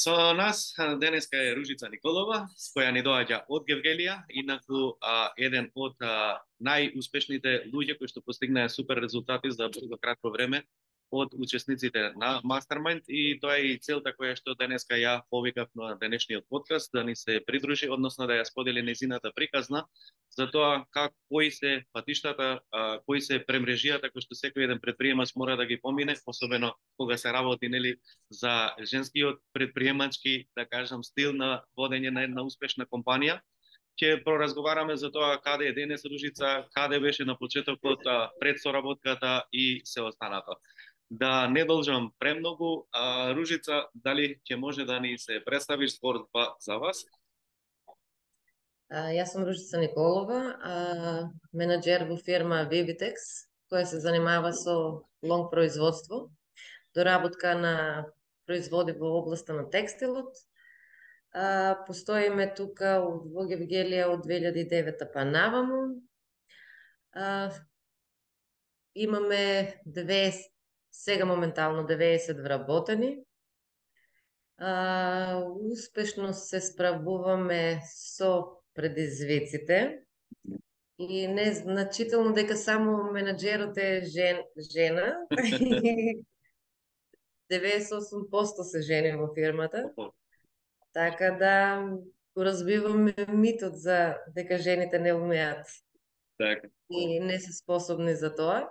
Со нас денеска е Ружица Николова, с која ни доаѓа од Гевгелија, инаку а, еден од а, најуспешните луѓе кои што постигнаа супер резултати за брзо кратко време од учесниците на Mastermind и тоа е и целта која што денеска ја повикав на денешниот подкаст да ни се придружи, односно да ја сподели незината приказна за тоа как кои се патиштата, кои се премрежијата кои што секој еден предприемач мора да ги помине, особено кога се работи нели за женскиот предприемачки, да кажам, стил на водење на една успешна компанија. Ќе проразговараме за тоа каде е денес Ружица, каде беше на почетокот пред соработката и се останато да не должам премногу, а Ружица, дали ќе може да ни се представиш збор па за вас? А, јас сум Ружица Николова, а, менеджер во фирма Vivitex, која се занимава со лонг производство, доработка на производи во областа на текстилот. А, постоиме тука во Гевгелија од 2009 па наваму. А, имаме две сега моментално 90 вработени. А, успешно се справуваме со предизвиците и не значително дека само менеджерот е жен, жена. 98% се жени во фирмата. Така да го разбиваме митот за дека жените не умеат. Така. И не се способни за тоа.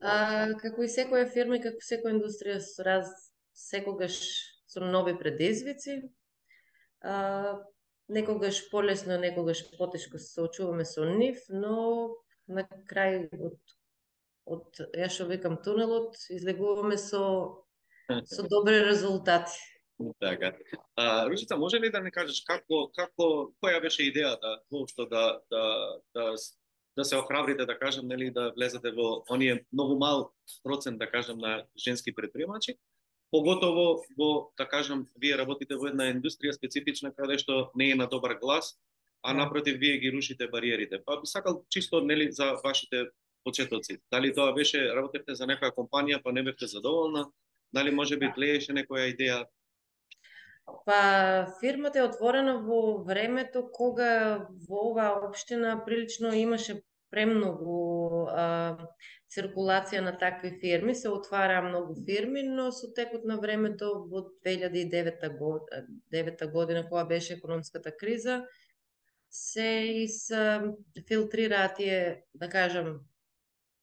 А, како и секоја фирма и како секоја индустрија со раз секогаш со нови предизвици. А, некогаш полесно, некогаш потешко се соочуваме со нив, но на крај од од ја што викам тунелот излегуваме со со добри резултати. Така. А, Ружица, може ли да ми кажеш како како која беше идејата воопшто да да да да се охрабрите да кажам нели да влезете во оние многу мал процент да кажам на женски предприемачи. Поготово во да кажам вие работите во една индустрија специфична каде што не е на добар глас а да. напротив вие ги рушите бариерите. Па би сакал чисто нели за вашите почетоци. Дали тоа беше работевте за некоја компанија па не бевте задоволна? Дали може би тлееше некоја идеја Па фирмата е отворена во времето кога во оваа општина прилично имаше премногу а, циркулација на такви фирми, се отвараа многу фирми, но со текот на времето во 2009 година, година кога беше економската криза, се и се филтрираа тие, да кажам,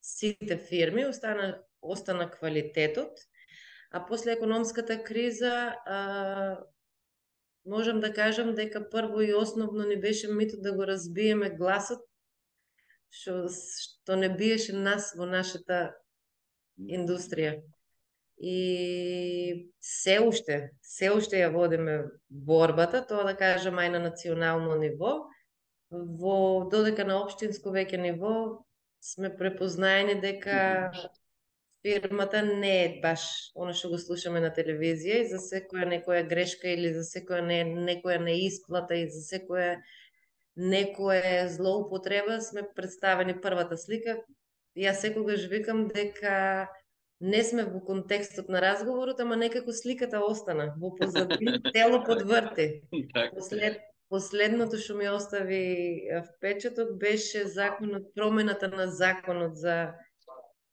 сите фирми, остана остана квалитетот, а после економската криза а, можам да кажам дека прво и основно ни беше митот да го разбиеме гласот што, што не биеше нас во нашата индустрија. И се уште, се уште ја водиме борбата, тоа да кажам ај на национално ниво, во додека на општинско веќе ниво сме препознаени дека фирмата не е баш оно што го слушаме на телевизија и за секоја некоја грешка или за секоја не, некоја неисплата и за секоја некоја злоупотреба сме представени првата слика. Јас секогаш викам дека не сме во контекстот на разговорот, ама некако сликата остана во позадини, тело подврти. Така. Послед, последното што ми остави впечаток беше законот, промената на законот за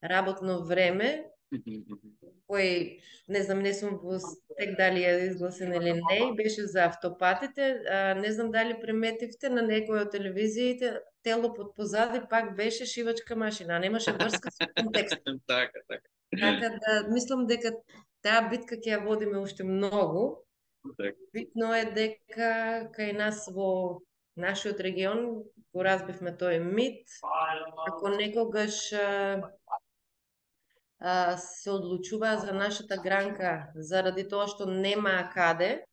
работно време, кој, не знам, не сум во стек дали ја изгласен или не, беше за автопатите. А, не знам дали приметивте на некој од телевизиите, тело под позади пак беше шивачка машина, немаше врска со контекст. така, така. Така да, мислам дека таа битка ќе ја водиме уште многу. Така. Битно е дека кај нас во нашиот регион го разбивме тој мит, како некогаш а, се одлучуваа за нашата гранка заради тоа што нема каде.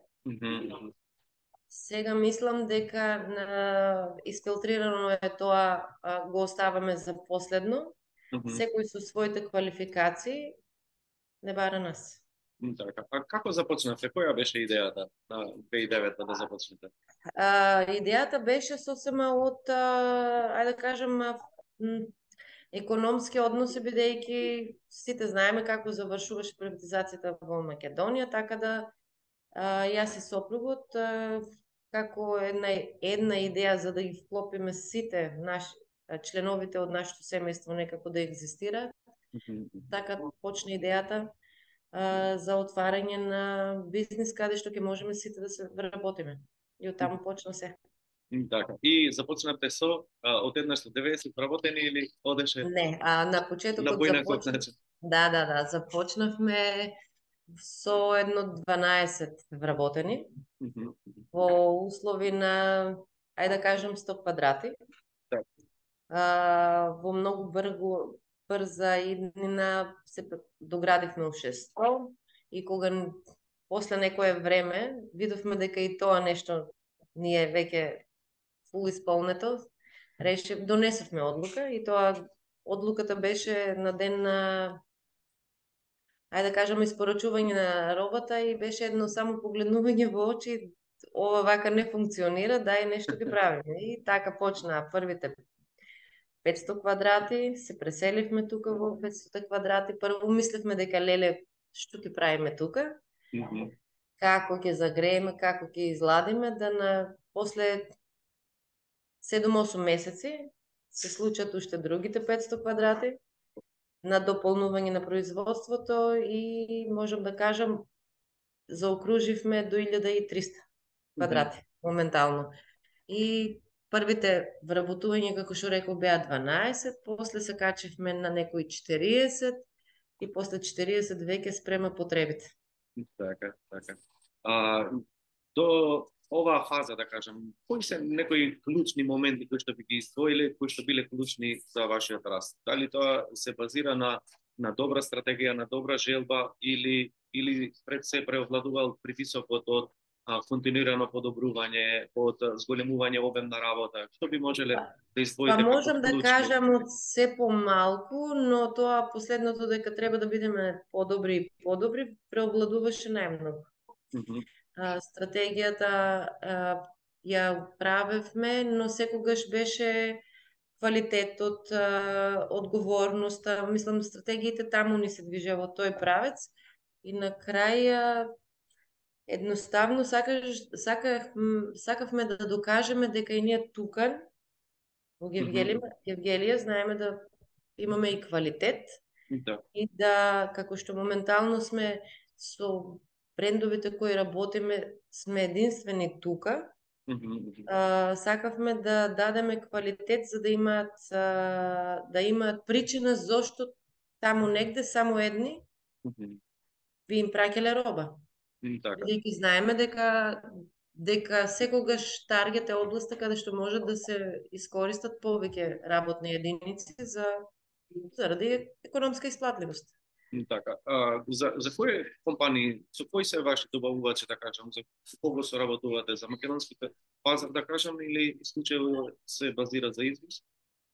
Сега мислам дека на, изфилтрирано е тоа а, го оставаме за последно. Мгм. Секој со своите квалификации не бара нас. Така. А како започнавте? Која беше идејата на 2009 да започнете? А, идејата беше сосема од, а, ајде да кажем, а, м, економски односи, бидејќи сите знаеме како завршуваше приватизацијата во Македонија, така да а, јас и сопругот а, како една една идеја за да ги вклопиме сите наши членовите од нашето семејство некако да екзистира, Мгм. така почна идејата а, за отварање на бизнис каде што ќе можеме сите да се вработиме. И од таму почна се. Така. И започнавте со а, од еднаш со 90 вработени или одеше Не, а на почетокот поинаков започна... начин? Да, да, да, започнавме со едно 12 вработени Мгм. во услови на, ајде да кажем, 100 квадрати. Така. А, во многу бргу, брза иднина се доградивме ушество и кога после некое време видовме дека и тоа нешто ние веќе исполнето, решив, донесовме одлука и тоа одлуката беше на ден на ајде да кажеме испорачување на робата и беше едно само погледнување во очи ова вака не функционира, дај нешто ги правиме. И така почнаа првите 500 квадрати, се преселивме тука во 500 квадрати. Прво мислевме дека леле што ќе правиме тука, како ќе загрееме, како ќе изладиме, да на после 7-8 месеци се случат уште другите 500 квадрати на дополнување на производството и можам да кажам заокруживме до 1300 квадрати моментално. И првите вработувања, како што реков, беа 12, после се качивме на некои 40 и после 40 веќе спрема потребите. Така, така. А, до оваа фаза, да кажем, кои се некои клучни моменти кои што би ги издвоиле, кои што биле клучни за вашиот раст? Дали тоа се базира на на добра стратегија, на добра желба или или пред се преовладувал притисокот од а, континуирано подобрување, од зголемување обем на работа? Што би можеле да Па издвоите можам да кажам од се помалку, но тоа последното дека треба да бидеме подобри и подобри преобладуваше најмногу. Мгм. А, стратегијата а, ја правевме, но секогаш беше квалитетот, а, одговорноста, мислам стратегиите таму ни се движеа во тој правец. И на крај едноставно сакаш сакав сакавме да докажеме дека и ние тука во Гевгелија, Гевгелија знаеме да имаме и квалитет Да. и да како што моментално сме со брендовите кои работиме сме единствени тука, Мгм, мгм. а, сакавме да дадеме квалитет за да имаат а, да имаат причина зошто таму негде само едни Мгм. ви им праќале роба. Така. Бидејќи знаеме дека дека секогаш таргет е областа каде што можат да се искористат повеќе работни единици за заради економска исплатливост. Така. А, за, за кои компании, со кои се ваши добавувачи, да кажам, за кого соработувате, за македонските пазар, да кажам, или исклучиво се базира за извоз?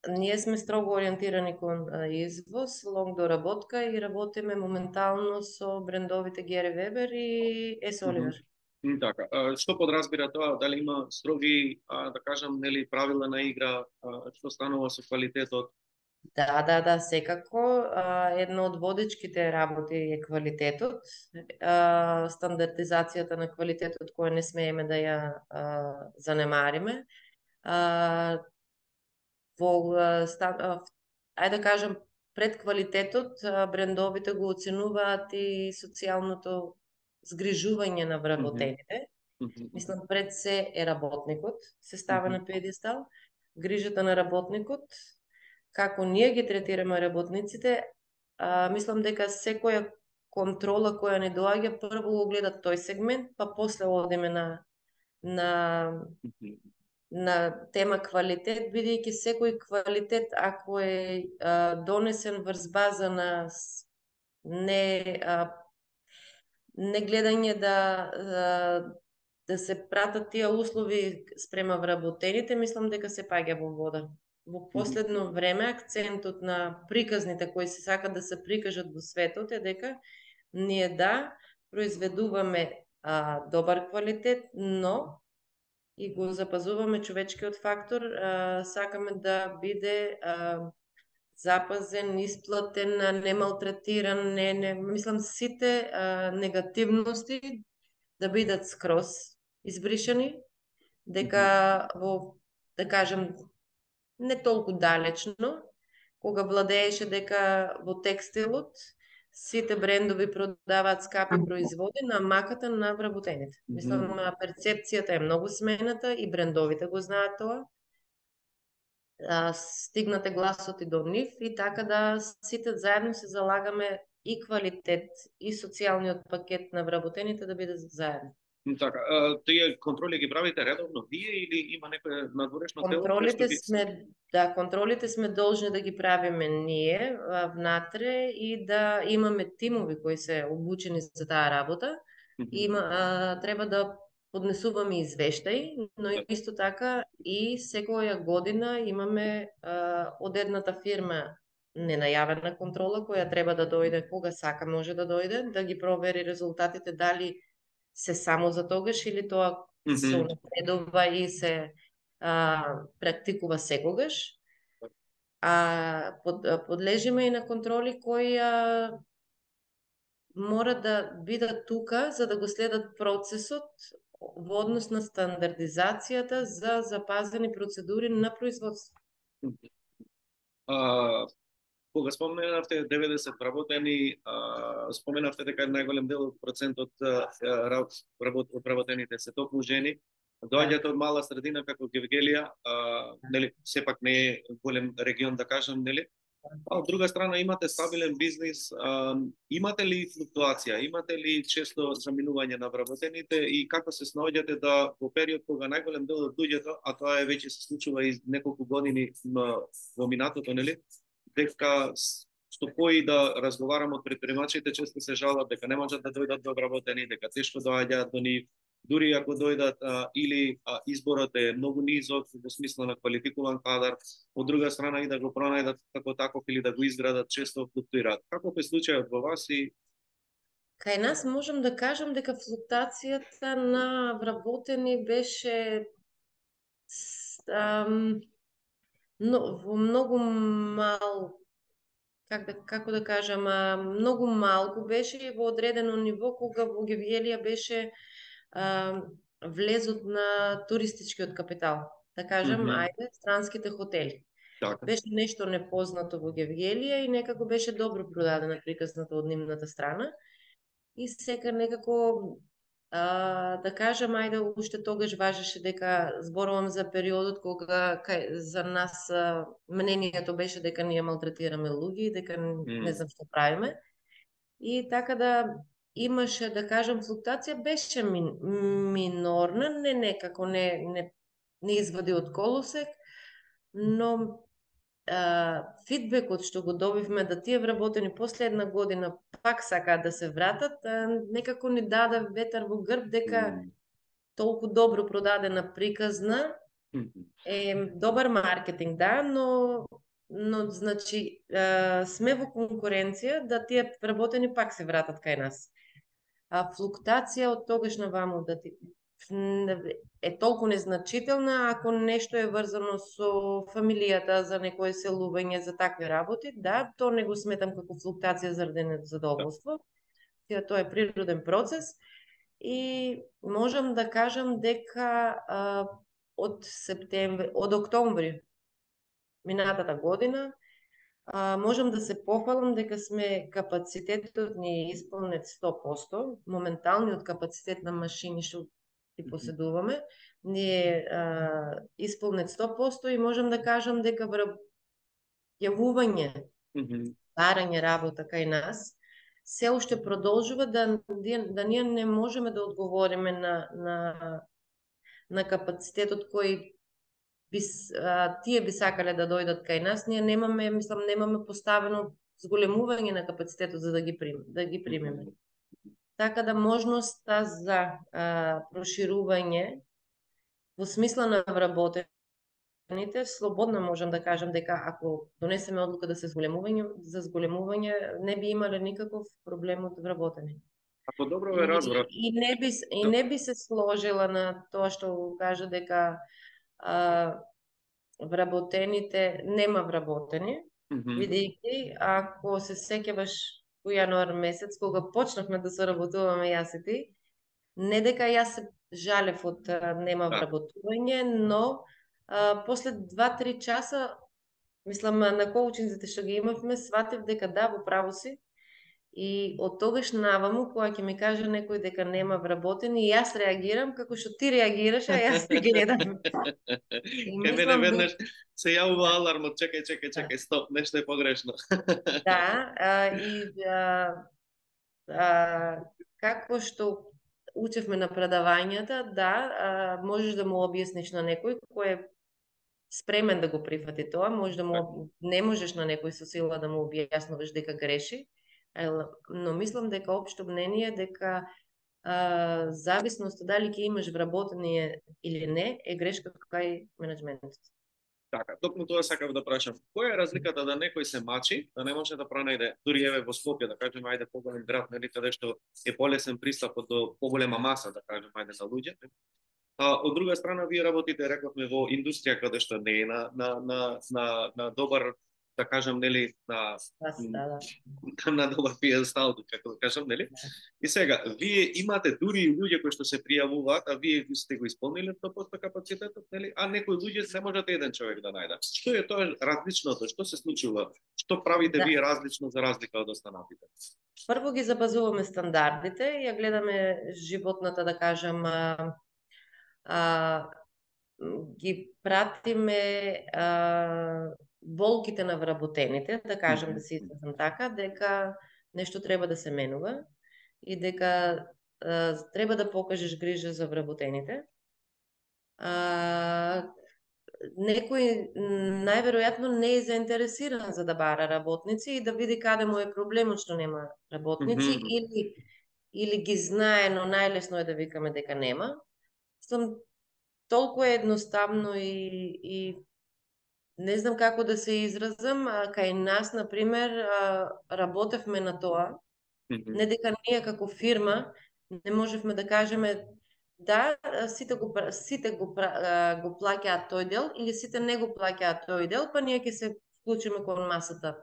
Ние сме строго ориентирани кон извоз, лонг доработка и работиме моментално со брендовите Гери Вебер и Ес Оливер. М, Така. А, што подразбира тоа? Дали има строги, да кажам, нели правила на игра, што станува со квалитетот? Да, да, да, секако. Едно од водечките работи е квалитетот, стандартизацијата на квалитетот која не смееме да ја занемариме. Во а, ста, а, ајде да кажам пред квалитетот брендовите го оценуваат и социјалното згрижување на вработените. Мгм. Мислам, пред се е работникот, се става Мгм. на педестал, грижата на работникот, како ние ги третираме работниците, а, мислам дека секоја контрола која не доаѓа, прво го гледа тој сегмент, па после одиме на на на тема квалитет, бидејќи секој квалитет ако е а, донесен врз база на не а, не гледање да а, да се пратат тие услови спрема вработените, мислам дека се паѓа во вода. Во последно време акцентот на приказните кои се сакат да се прикажат во светот е дека ние да произведуваме а, добар квалитет, но и го запазуваме човечкиот фактор, а, сакаме да биде а, запазен, исплатен, не малтретиран, не, не, мислам сите а, негативности да бидат скроз избришани, дека во, да кажем, не толку далечно, кога владееше дека во текстилот сите брендови продаваат скапи производи на маката на вработените. Мислам, перцепцијата е многу смената и брендовите го знаат тоа. А, стигнате гласот и до нив и така да сите заедно се залагаме и квалитет и социјалниот пакет на вработените да биде заедно. Така, тие контроли ги правите редовно вие или има некој надворешно тело? Контролите сме да, контролите сме должни да ги правиме ние внатре и да имаме тимови кои се обучени за таа работа. Има а, треба да поднесуваме извештаи, но исто така и секоја година имаме а, од едната фирма ненајавена контрола која треба да дојде кога сака може да дојде, да ги провери резултатите дали се само за тогаш или тоа mm -hmm. се напредува и се а, практикува секогаш. А под, подлежиме и на контроли кои а, мора да бидат тука за да го следат процесот во однос на стандардизацијата за запазени процедури на производство. А, Кога споменавте 90 вработени, споменавте дека најголем дел од процентот работ, вработените се токму жени, доаѓате од мала средина како Гевгелија, нели, сепак не е голем регион да кажам, нели? А од друга страна имате стабилен бизнис, а, имате ли флуктуација, имате ли често заминување на вработените и како се снаоѓате да во период кога најголем дел од луѓето, а тоа е веќе се случува и неколку години во минатото, нели? Дека што кои да разговарам од предпримачите често се жалат дека не можат да дојдат до обработени, дека тешко доаѓаат до нив, дури ако дојдат а, или а, изборот е многу низок во смисла на квалификуван кадар, од друга страна и да го пронајдат како таков или да го изградат често флуктуираат. Како е случајот во вас и Кај нас можам да кажам дека флуктацијата на вработени беше ам, но, во многу мал как да, како да кажам, а, многу малку беше во одредено ниво кога во Гевиелија беше а, влезот на туристичкиот капитал. Да кажам, mm -hmm. ајде, странските хотели. Така. Беше нешто непознато во Гевгелија и некако беше добро продадена приказната од нивната страна. И сега некако А, да кажам, ајде, уште тогаш важеше дека зборувам за периодот кога кај, за нас а, мнението беше дека ние малтретираме луѓе дека mm. не знам што правиме. И така да имаше, да кажам, флуктација беше мин, минорна, не некако не, не, не извади од колосек, но фидбекот што го добивме да тие вработени после една година пак сакаат да се вратат, некако ни даде ветар во грб дека толку добро продадена приказна. Е добар маркетинг, да, но но значи а, сме во конкуренција да тие вработени пак се вратат кај нас. А флуктација од тогаш на ваму да ти е толку незначителна ако нешто е врзано со фамилијата за некое селување за такви работи, да, то не го сметам како флуктација заради задоволство. Тоа е природен процес и можам да кажам дека а, од септември, од октомври минатата година а, можам да се пофалам дека сме капацитетот ни е исполнет 100%, моменталниот капацитет на машини што ги поседуваме, ни е а, исполнет 100% и можам да кажам дека враб... јавување, барање работа кај нас, се уште продолжува да, да ние не можеме да одговориме на, на, на капацитетот кој би, а, тие би сакале да дојдат кај нас, ние немаме, мислам, немаме поставено зголемување на капацитетот за да ги прим, да ги примеме. Така да можноста за а, проширување во смисла на вработените, слободно можам да кажам дека ако донесеме одлука да се зголемување, за зголемување не би имале никаков проблем од вработени. Ако добро ве разбрав. И, и не би и не би се сложила на тоа што кажа дека а, вработените нема вработени, mm -hmm. бидејќи ако се сеќаваш во јануар месец кога почнавме да се работуваме јас и ти, не дека јас се жалев од нема да. вработување, но а, после 2-3 часа мислам на коучинзите што ги имавме, сватив дека да, во право си, И од тогаш наваму, кога ќе ми каже некој дека нема вработени, јас реагирам како што ти реагираш, а јас те гледам. Ке мене веднаш се јавува алармот, чекај, чекај, чекај, стоп, нешто е погрешно. да, а, и а, а, како што учевме на предавањата, да, а, можеш да му објасниш на некој кој е спремен да го прифати тоа, може да му не можеш на некој со сила да му објаснуваш дека греши, но мислам дека општо мнение дека а, зависност дали ќе имаш вработени или не е грешка кај менеджментот. Така, токму тоа сакав да прашам. Која е разликата да некој се мачи, да не може да пронајде, дури еве во Скопје, да кажеме, ајде поголем град, нели, каде што е полесен пристап до поголема маса, да кажеме, ајде за луѓе. А, од друга страна, вие работите, рековме, во индустрија каде што не е на, на, на, на, на добар да кажам, нели, на, да, да. на добар пиедестал, како да кажам, нели? Да. И сега, вие имате дури луѓе кои што се пријавуваат, а вие сте го исполниле тоа капацитетот, нели? А некои луѓе не можете еден човек да најде. Што е тоа различното? Што се случува? Што правите да. вие различно за разлика од останатите? Прво ги запазуваме стандардите, ја гледаме животната, да кажам, а, а, ги пратиме а, болките на вработените, да кажем mm -hmm. да се изразам така, дека нешто треба да се менува и дека а, треба да покажеш грижа за вработените. А, некој најверојатно не е заинтересиран за да бара работници и да види каде му е проблемот што нема работници mm -hmm. или или ги знае, но најлесно е да викаме дека нема. Сум толку е едноставно и, и не знам како да се изразам, а, кај нас, на пример, работевме на тоа, mm -hmm. не дека ние како фирма не можевме да кажеме да, сите го сите го го плаќаат тој дел или сите не го плаќаат тој дел, па ние ќе се вклучиме кон масата.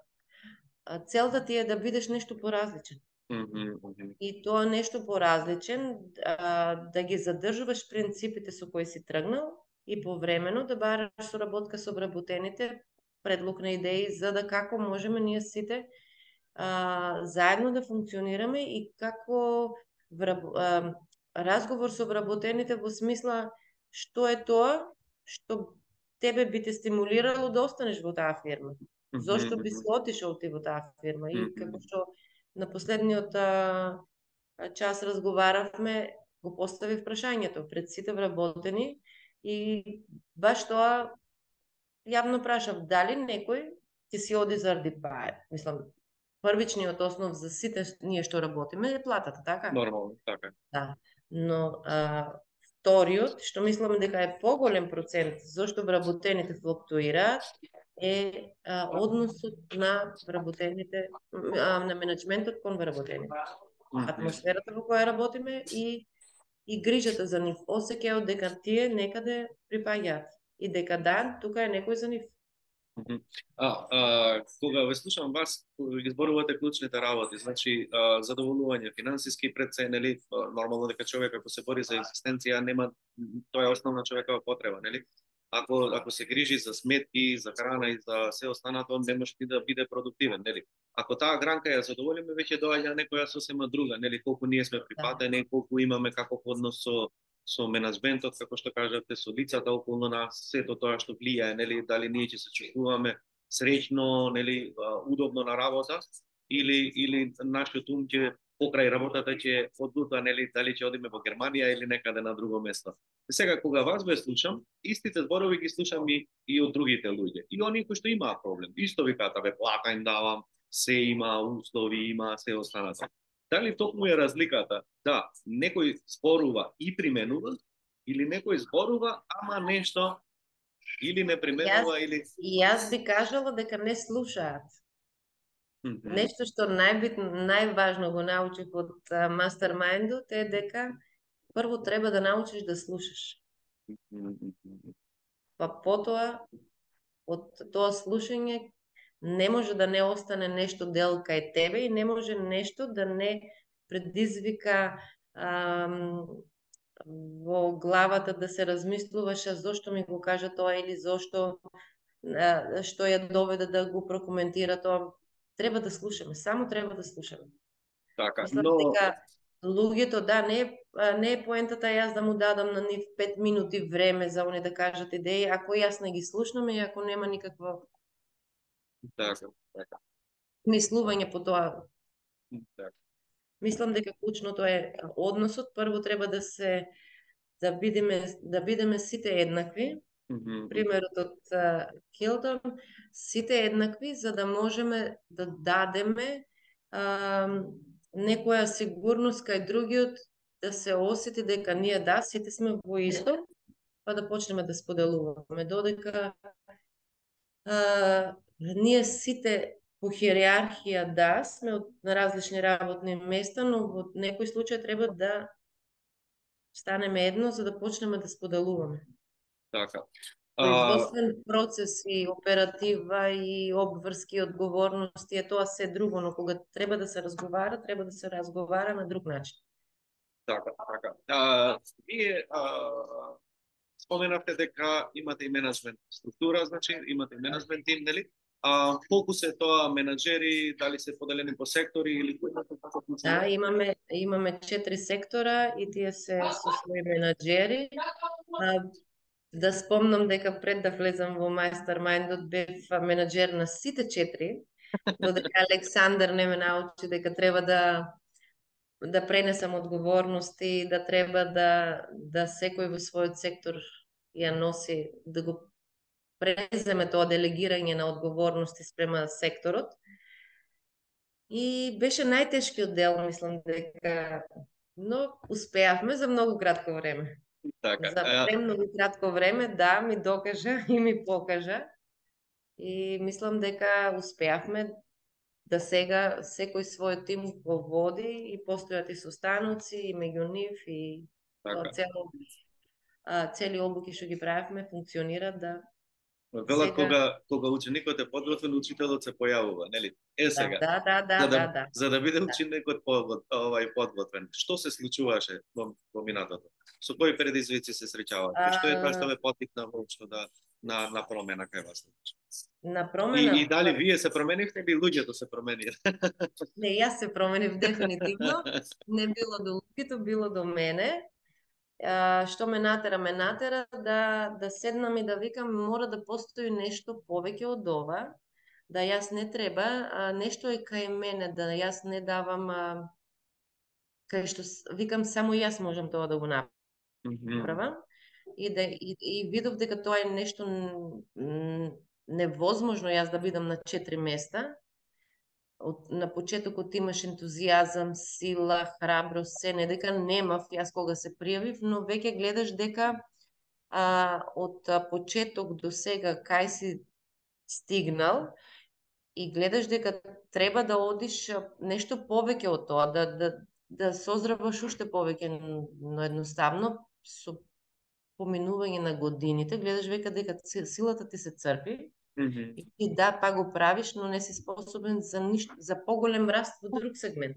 Целта ти е да бидеш нешто поразличен. Mm -hmm. И тоа нешто поразличен, да ги задржуваш принципите со кои си тргнал, и повремено да бараш соработка со обработените, предлог на идеи за да како можеме ние сите а, заедно да функционираме и како враб, а, разговор со обработените во смисла што е тоа што тебе би те стимулирало да останеш во таа фирма. Зошто би се отишол ти во таа фирма? И како што на последниот а, час разговаравме, го поставив прашањето пред сите вработени, И баш тоа јавно прашав дали некој ќе си оди заради паер. Мислам, првичниот основ за сите ние што работиме е платата, така? Нормално, така. Да. Но а, вториот, што мислам дека е поголем процент зашто вработените флуктуираат, е а, односот на вработените, а, на менеджментот кон вработените. Атмосферата во која работиме и и грижата за нив, осеќајот дека тие некаде припаѓаат и дека да, тука е некој за нив. А, а, кога ве слушам вас, ги зборувате клучните работи, значи а, задоволување финансиски пред се, нели, нормално дека човек ако се бори за екзистенција нема тоа е основна човекова потреба, нели? Ако ако се грижи за сметки, за храна и за се останато, не може да биде продуктивен, нели? Ако таа гранка ја задоволиме, веќе доаѓа некоја сосема друга, нели колку ние сме да. колку имаме каков однос со со менаџментот, како што кажавте, со лицата околу нас, сето тоа што влијае, нели, дали ние ќе се чувствуваме среќно, нели, удобно на работа, или или нашиот ум ќе покрај работата ќе одлута нели дали ќе одиме во Германија или некаде на друго место. Сега кога вас ве слушам, истите зборови ги слушам и, и од другите луѓе. И оние кои што имаат проблем. Исто викаат, бе плата им давам, се има, услови има, се останато. Дали токму е разликата да некој зборува и применува или некој зборува ама нешто или не применува Јас- или И јас би кажала дека не слушаат. Нешто што најбитно, најважно го научив од мастермајндот е дека прво треба да научиш да слушаш. Па потоа од тоа слушање не може да не остане нешто дел кај тебе и не може нешто да не предизвика ам, во главата да се размислуваш а зошто ми го кажа тоа или зошто а, што ја доведе да го прокоментира тоа. Треба да слушаме, само треба да слушаме. Така, Мислам но дека луѓето, да, не не е поентата јас да му дадам на нив 5 минути време за они да кажат идеи, ако јас не ги слушнам и ако нема никакво така, така, мислување по тоа. така. Мислам дека клучното е односот, прво треба да се да бидеме да бидеме сите еднакви, Мгм. примерот од а, сите еднакви за да можеме да дадеме а, некоја сигурност кај другиот да се осети дека ние да, сите сме во исто, па да почнеме да споделуваме. Додека а, ние сите по хиерархија да, сме од на различни работни места, но во некој случај треба да станеме едно за да почнеме да споделуваме. Така. Производствен процес и оператива и обврски и одговорности е тоа се друго, но кога треба да се разговара, треба да се разговара на друг начин. така, така. А, вие а, споменавте дека имате и менеджмент структура, значи имате и менеджмент тим, нели? А, колку се тоа менаџери, дали се поделени по сектори или кој како Да, имаме имаме четири сектора и тие се со своји менаџери. А, да спомнам дека пред да влезам во Mastermindот бев менеджер на сите четири, додека Александар не ме научи дека треба да да пренесам одговорности, да треба да да секој во својот сектор ја носи, да го преземе тоа делегирање на одговорности спрема секторот. И беше најтешкиот дел, мислам дека, но успеавме за многу кратко време. Така. За премногу кратко време, да, ми докажа и ми покажа. И мислам дека успеавме да сега секој свој тим го води и постојат и состаноци и меѓу нив и така. цело цели обуки што ги правевме функционираат да Велат сега- кога кога ученикот е подготвен, учителот се појавува, нели? Е сега. да да да за да да, да да за да биде ученикот подгот, овај подготвен. Што се случуваше во, во минатото? Со кои предизвици се среќавате? А, Што е тоа што ве поттикна воопшто да на на промена кај вас? на промена И, и дали вие се променивте или луѓето се променија? не јас се променив дефинитивно не било до луѓето, било до мене. Што ме натера? Ме натера да, да седнам и да викам мора да постои нешто повеќе од ова, да јас не треба, а нешто е кај мене, да јас не давам, а, кај што викам само јас можам тоа да го направам Мгм. направам и да и, и видов дека тоа е нешто невозможно јас да бидам на четири места. Од, на почетокот имаш ентузијазам, сила, храброст, се, не дека немав јас кога се пријавив, но веќе гледаш дека а, од почеток до сега кај си стигнал и гледаш дека треба да одиш нешто повеќе од тоа, да, да, да созреваш уште повеќе, но едноставно со поминување на годините, гледаш века дека силата ти се црпи. Мгм. и ти да, па го правиш, но не си способен за ништо, за поголем раст во друг сегмент.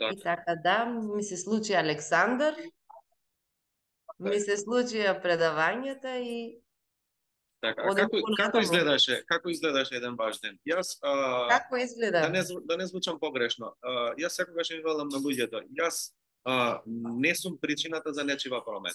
Да. И така да, ми се случи Александар, ми се случија предавањата и Така, а како како изгледаше, како изгледаше еден ваш ден? Јас а, како изгледа? да не да не звучам погрешно. А, јас секогаш им велам на луѓето, јас а, не сум причината за нечива промена.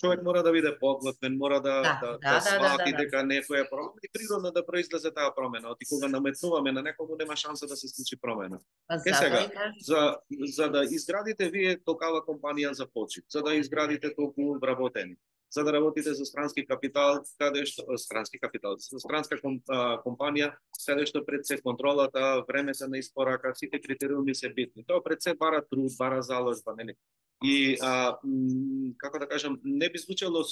Човек мора да биде подготвен, мора да Да, да, да, да, да, да, свати да, да. дека некоја промена и природно да произлезе таа промена. Оти кога наметнуваме на некого нема шанса да се случи промена. Па Е, сега. За за да изградите вие толкава компанија за почит, за да изградите толку вработени, за да работите со странски капитал, каде што странски капитал, со странска ком, а, компанија, каде што пред се контролата, време се на испорака, сите критериуми се битни. Тоа пред се бара труд, бара заложба, нели? И а, како да кажам, не би звучало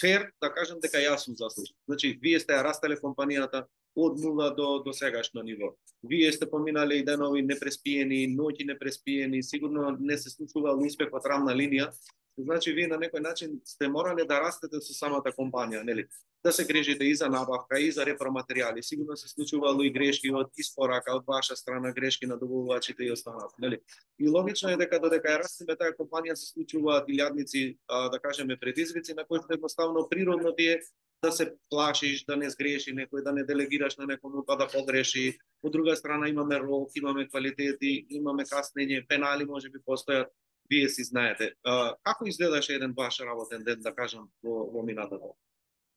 фер да кажам дека јас сум заслужен. Значи, вие сте ја растеле компанијата од нула до до сегашно ниво. Вие сте поминале и денови непреспиени, ноќи непреспиени, сигурно не се случувал успех од рамна линија, Значи, вие на некој начин сте морале да растете со самата компанија, нели? Да се грижите и за набавка, и за репроматеријали. Сигурно се случувало и грешки од испорака, од ваша страна, грешки на добувачите и останато, нели? И логично е дека додека ја растеме таа компанија се случуваат илјадници, а, да кажеме, предизвици на кои едноставно природно ти е да се плашиш, да не сгреши некој, да не делегираш на некому па да погреши. Од друга страна имаме рок, имаме квалитети, имаме каснење, пенали може би постојат вие си знаете. Како изгледаше еден ваш работен ден, да кажам, во, во минатото?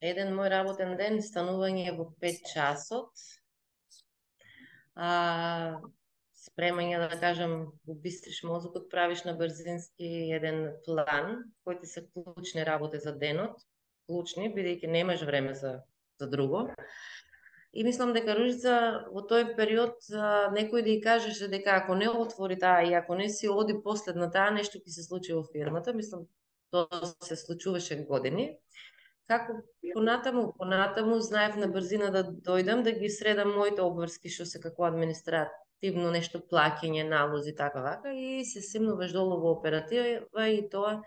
Еден мој работен ден, станување во 5 часот, а, спремање, да кажам, да убистриш мозокот, правиш на брзински еден план, кои ти се клучни работи за денот, клучни, бидејќи немаш време за, за друго. И мислам дека Ружица во тој период некој да ја кажеше дека ако не отвори таа и ако не си оди последна таа, нешто ќе се случи во фирмата. Мислам, тоа се случуваше години. Како понатаму, понатаму, знаев на брзина да дојдам, да ги средам моите обврски, што се како административно нешто плаќање, налози, така вака, и се симнуваш долу во оператива и тоа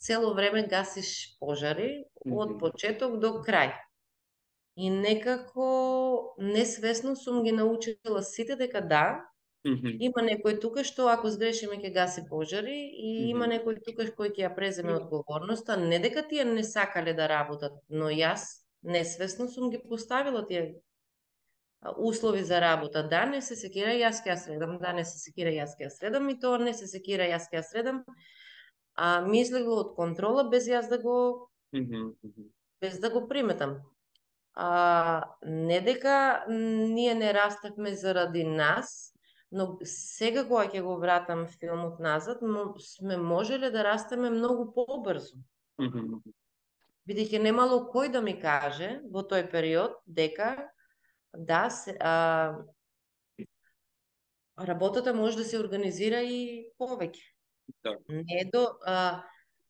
цело време гасиш пожари од почеток до крај. И некако несвесно сум ги научила сите дека да, Mm -hmm. Има некој тука што ако сгрешиме ќе гаси пожари и mm -hmm. има некој тука кој ќе ја преземе одговорноста, не дека тие не сакале да работат, но јас несвесно сум ги поставила тие услови за работа. Да, не се секира, јас ќе ја средам, да, не се секира, јас ќе ја средам и тоа не се секира, јас ќе ја средам. А ми излегло од контрола без јас да го mm -hmm. без да го приметам а, не дека ние не растевме заради нас, но сега кога ќе го вратам филмот назад, сме можеле да растеме многу побрзо. Mm -hmm. Бидејќи немало кој да ми каже во тој период дека да се, а, работата може да се организира и повеќе. Да. Не до а,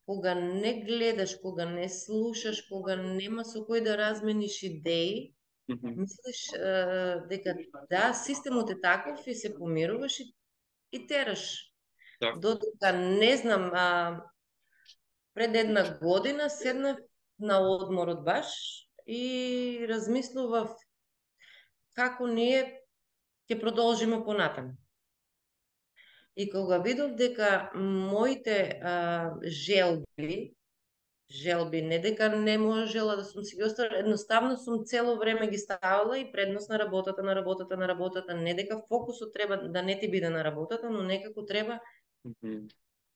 кога не гледаш, кога не слушаш, кога нема со кој да размениш идеи, mm -hmm. мислиш е, дека да, системот е таков и се помируваш и, и тераш. Да. Додека не знам, а, пред една година седнав на одморот баш и размислував како ние ќе продолжиме понатаму. И кога видов дека моите а, желби, желби, не дека не можела да сум си ги оставила, едноставно сум цело време ги ставала и предност на работата, на работата, на работата, не дека фокусот треба да не ти биде на работата, но некако треба mm -hmm.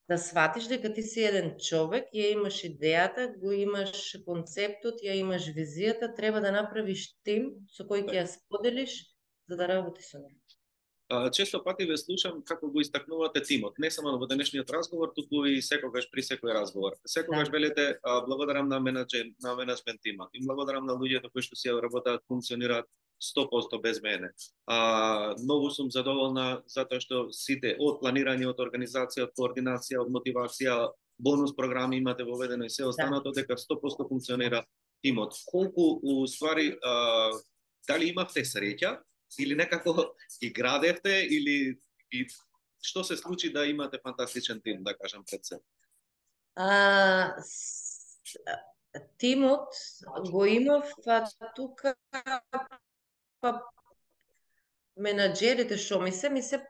да сватиш дека ти си еден човек, ја имаш идејата, го имаш концептот, ја имаш визијата, треба да направиш тим со кој ќе ја споделиш за да работи со него често пати ве слушам како го истакнувате тимот, не само во денешниот разговор, туку и секогаш при секој разговор. Секогаш да. велите благодарам на менеджер, на менеджмент тимот и благодарам на луѓето кои што си работат, функционираат 100% без мене. А, многу сум задоволна затоа што сите од планирање, од организација, од координација, од мотивација, бонус програми имате воведено и се останато да. дека 100% функционира тимот. Колку у ствари а, дали имавте среќа или некако ги градевте или и што се случи да имате фантастичен тим, да кажам пред се? А, тимот го имав тука па менаџерите што ми се, ми се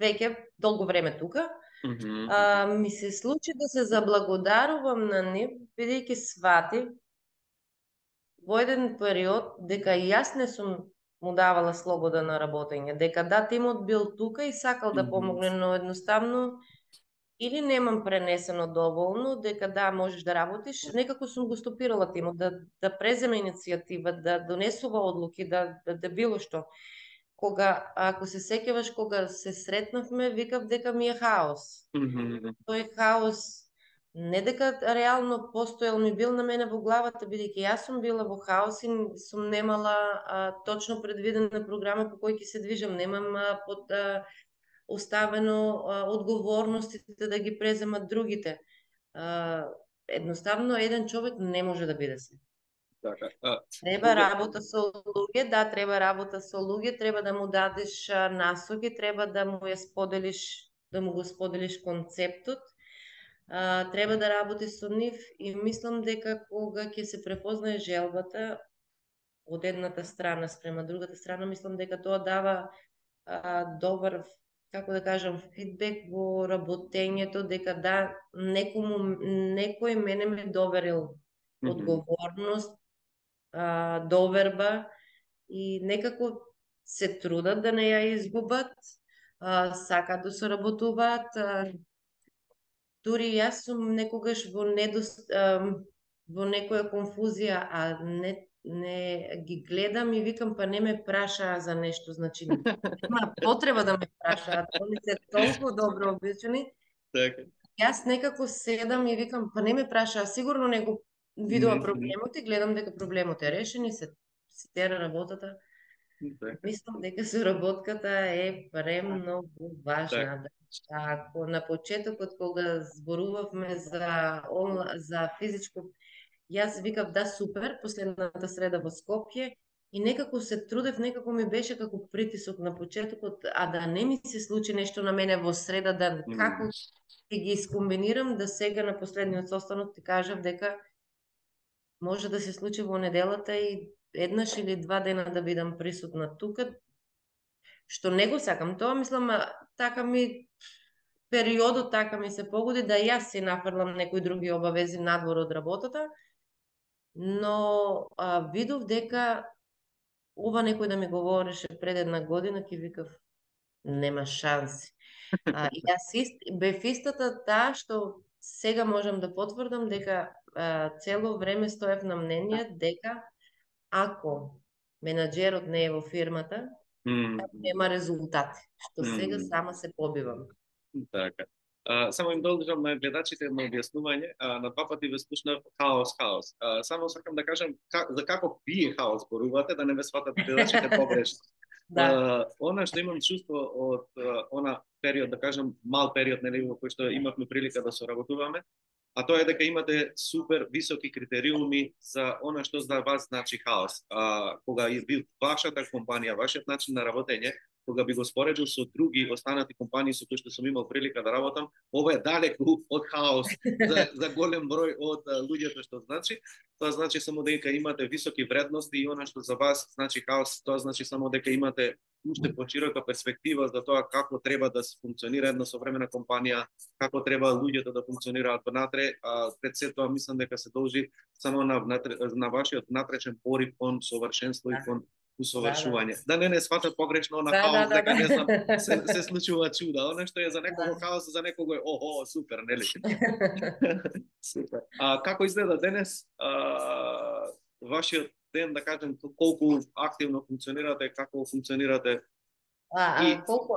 веќе долго време тука. Mm -hmm. а, ми се случи да се заблагодарувам на нив, бидејќи свати во еден период дека јас не сум му давала слобода на работење. Дека да, тимот бил тука и сакал да помогне, но едноставно или немам пренесено доволно, дека да, можеш да работиш, некако сум го стопирала тимот, да, да преземе иницијатива, да донесува одлуки, да, да, да било што. Кога, ако се сеќаваш, кога се сретнавме, викав дека ми е хаос. Mm -hmm. Тој хаос не дека реално постоел ми бил на мене во главата, бидејќи јас сум била во хаос и сум немала а, точно предвидена програма по кој ќе се движам, немам а, под а, оставено а, одговорностите да ги преземат другите. А, едноставно еден човек не може да биде се. Така. А, Треба работа со луѓе, да, треба работа со луѓе, треба да му дадеш насоки, треба да му ја споделиш, да му го споделиш концептот, а, треба да работи со нив и мислам дека кога ќе се препознае желбата од едната страна спрема другата страна, мислам дека тоа дава а, добар како да кажам, фидбек во работењето, дека да, некому, некој мене ме доверил одговорност, а, доверба и некако се трудат да не ја изгубат, а, сакат да соработуваат. А, дури јас сум некогаш во недост, во некоја конфузија, а не не ги гледам и викам па не ме прашаа за нешто, значи нема потреба да ме прашаат, они се толку добро обичани. Така. Јас некако седам и викам па не ме прашаа, сигурно не го видува проблемот и гледам дека проблемот е решен и се се тера работата. Така. Мислам дека соработката е премногу важна. Да. Ако на почетокот кога зборувавме за за физичко Јас викав да супер, последната среда во Скопје и некако се трудев, некако ми беше како притисок на почетокот, а да не ми се случи нешто на мене во среда, да како ќе ги искомбинирам, да сега на последниот состанок ти кажав дека може да се случи во неделата и еднаш или два дена да бидам присутна тука, што не го сакам. Тоа мислам, така ми периодот така ми се погоди да јас си нафрлам некои други обавези надвор од работата, но а, видов дека ова некој да ми говореше пред една година, ќе викав, нема шанси. А, и јас ист, бев истата таа што сега можам да потврдам дека а, цело време стоев на мнение дека ако менаџерот не е во фирмата, Mm. нема резултати, што сега сама се побивам. Така. А, само им должам на гледачите едно објаснување. А, на два пати ве слушнав хаос, хаос. А, само сакам да кажам как, за како вие хаос зборувате, да не ве сватат гледачите погрешно. Да, А, она што имам чувство од а, она период, да кажам, мал период нели во кој што имавме прилика да соработуваме, а тоа е дека имате супер високи критериуми за она што за вас значи хаос. А, кога е бил вашата компанија, вашиот начин на работење, кога би го споредил со други останати компании со кои што сум имал прилика да работам, ова е далеку од хаос за, за голем број од луѓето што значи. Тоа значи само дека имате високи вредности и она што за вас значи хаос, тоа значи само дека имате уште почирока перспектива за тоа како треба да се функционира една современа компанија, како треба луѓето да функционираат понатре, а пред се тоа мислам дека се должи само на, на, на вашиот натречен порив кон совршенство и Да. кон усовршување. Да не не сватат погрешно на Да, хаос, да, да, дека не знам, да. се, се случува чуда. Она што е за некого Да. хаос, за некого е охо, супер, нели? Супер. А како изгледа денес а, вашиот ден, да кажем, колку активно функционирате, како функционирате? А, а И- колку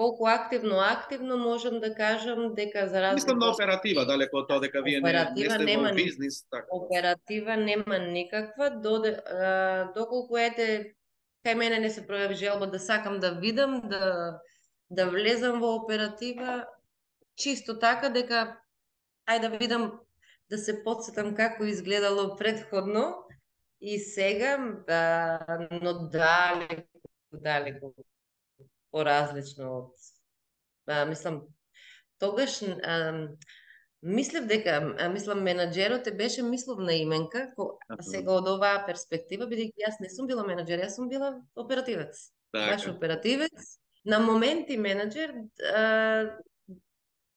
колку активно активно можам да кажам дека за разлика Мислам на оператива, далеко од тоа дека вие не, не Оператива сте нема бизнис, така. оператива нема никаква, доде, а, доколку ете кај мене не се пројави желба да сакам да видам, да да влезам во оператива, чисто така дека ај да видам да се подсетам како изгледало предходно и сега, а, но далеко, далеко поразлично од а, мислам тогаш а, мислев дека а, мислам менаџерот е беше мисловна именка ко, сега од оваа перспектива бидејќи јас не сум била менаџер, јас сум била оперативец. Баш Така. оперативец, на моменти менаџер,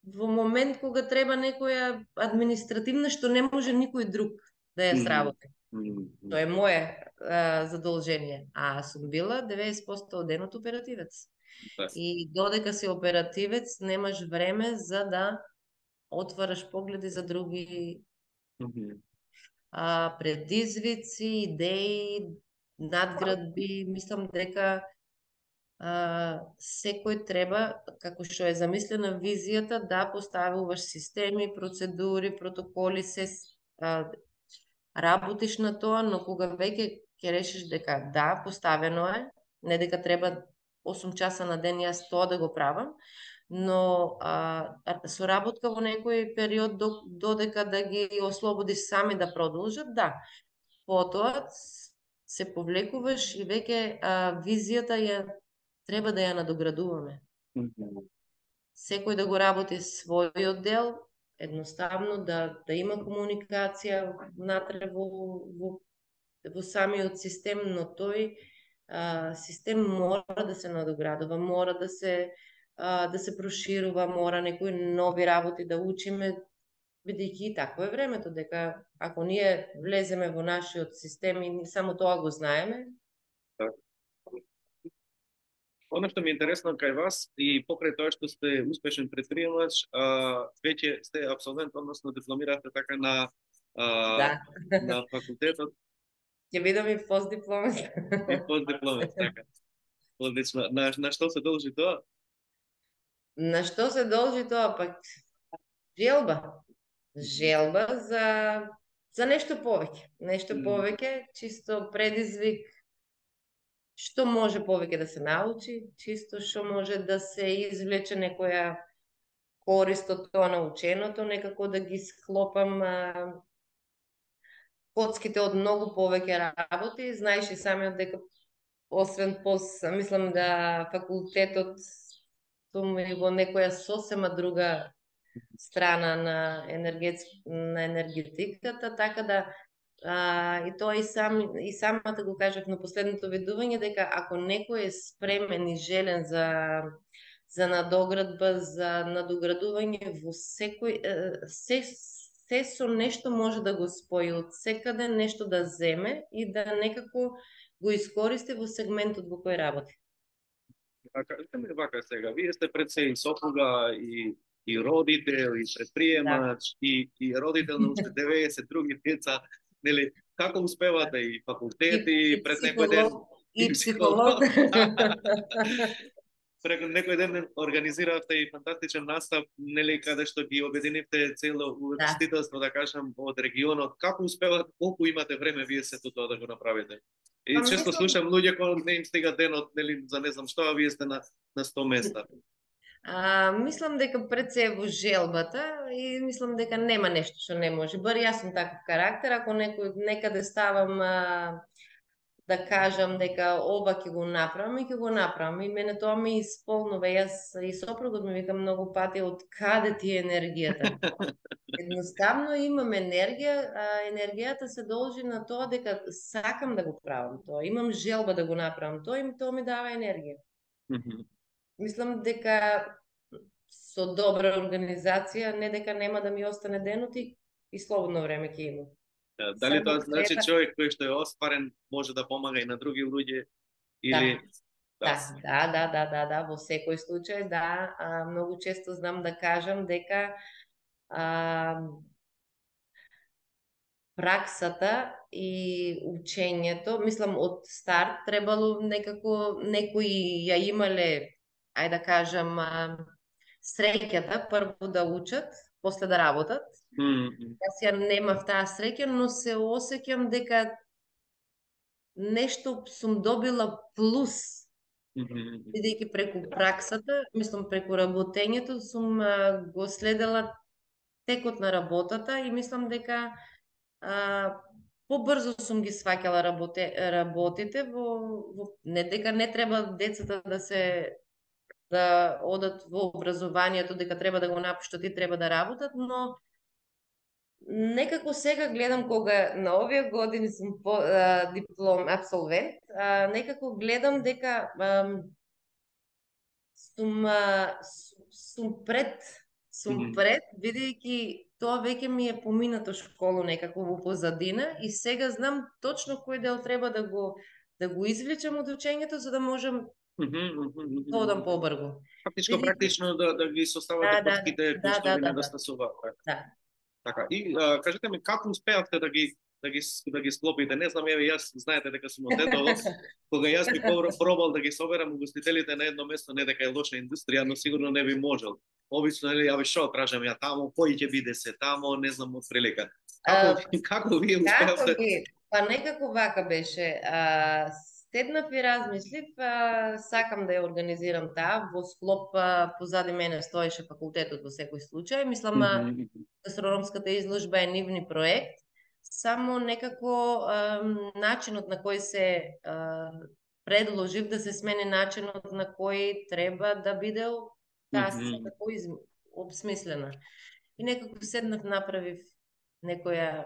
во момент кога треба некоја административна што не може никој друг да ја сработи. Мм, Тоа е моје а, задолжение. А сум била 90% од денот оперативец. Така. И додека си оперативец, немаш време за да отвараш погледи за други Мгм. а, предизвици, идеи, надградби. Мислам дека а, секој треба, како што е замислена визијата, да поставуваш системи, процедури, протоколи, се а, работиш на тоа, но кога веќе ќе решиш дека да, поставено е, не дека треба 8 часа на ден јас тоа да го правам, но а, соработка во некој период до, додека да ги ослободиш сами да продолжат, да. Потоа се повлекуваш и веќе а, визијата ја треба да ја надоградуваме. Секој да го работи својот дел, едноставно да да има комуникација внатре во, во, во самиот систем, но тој а, систем мора да се надоградува, мора да се а, да се проширува, мора некои нови работи да учиме, бидејќи и такво е времето, дека ако ние влеземе во нашиот систем и само тоа го знаеме. Оно што ми е интересно кај вас и покрај тоа што сте успешен предприемач, а, веќе сте абсолвент, односно дипломирате така на а, да, на факултетот ќе бидам и постдипломец. и постдипломец, така. Одлично. На, на што се должи тоа? На што се должи тоа? Пак желба желба за за нешто повеќе, нешто повеќе, чисто предизвик што може повеќе да се научи, чисто што може да се извлече некоја корист од тоа наученото, некако да ги склопам а, коцките од многу повеќе работи, знаеш и самиот дека освен пос, мислам да факултетот сум и во некоја сосема друга страна на енергет на енергетиката, така да а, и тоа и сам и самата го кажав на последното ведување дека ако некој е спремен и желен за за надоградба, за надоградување во секој се се со нешто може да го спои од секаде нешто да земе и да некако го искористи во сегментот во кој работи. А кажете ми вака сега, вие сте пред се и сопруга и и родител и предприемач и и родител на уште 90 други деца, нели како успевате и факултети И- и пред некој ден и психолог. пред некој ден организиравте и фантастичен настап, нели каде што ги обединивте цело универзитетство, да кажам, од регионот. Како успевате, колку имате време вие сето тоа да го направите? И Па, често слушам луѓе кои не им стига денот, нели, за не знам што, а вие сте на на 100 места. А, мислам дека пред се во желбата и мислам дека нема нешто што не може. Бар јас сум таков карактер, ако некој некаде ставам а, да кажам дека ова ќе го направам и ќе го направам. И мене тоа ме исполнува. Јас и сопругот ми вика многу пати од каде ти е енергијата. Едноставно имам енергија, а енергијата се должи на тоа дека сакам да го правам тоа. Имам желба да го направам тоа и тоа ми дава енергија. Мислам дека со добра организација не дека нема да ми остане денот и, и слободно време ќе имам. Да, Дали Само тоа значи човек кој што е остварен може да помага и на други луѓе или Да, да, да, да, да, да, во секој случај, да, а, многу често знам да кажам дека а, праксата и учењето, мислам од старт требало некако некои ја имале, ајде да кажам, а, среќата прво да учат, после да работат. М, м. Јас ја немав таа среќа, но се осеќам дека нешто сум добила плюс Мгм. бидејќи преку праксата, мислам преку работењето сум а, го следела текот на работата и мислам дека а, побрзо сум ги сваќала работе, работите во, во не дека не треба децата да се да одат во образованието, дека треба да го напуштат и треба да работат, но некако сега гледам кога на овие години сум по, а, диплом абсолвент, а, некако гледам дека а, сум а, сум- пред сум пред бидејќи тоа веќе ми е поминато школу некако во позадина и сега знам точно кој дел треба да го да го извлечам од учењето за да можам. Да одам побрзо. Фактичко Видите? практично да да ги составате Да, да, коцките кои да, што да, ви да, да. недостасуваат. Така. Да. Така. И а, кажете ми како успеавте да ги да ги да ги склопите. Не знам, еве јас знаете дека сум од Тетово, кога јас би пробал да ги соберам угостителите на едно место, не дека е лоша индустрија, но сигурно не би можел. Обично нели ја шо тражам ја тамо, кој ќе биде се тамо, не знам од прилика. Како, uh, како вие успеавте? Па некако вака беше. А, седнав и размислив, а, сакам да ја организирам таа, во склоп а, позади мене стоеше факултетот во секој случај. Мислам, mm -hmm. гастрономската изложба е нивни проект, само некако а, начинот на кој се а, предложив да се смени начинот на кој треба да биде таа mm -hmm. како обсмислена. И некако седнав, направив некоја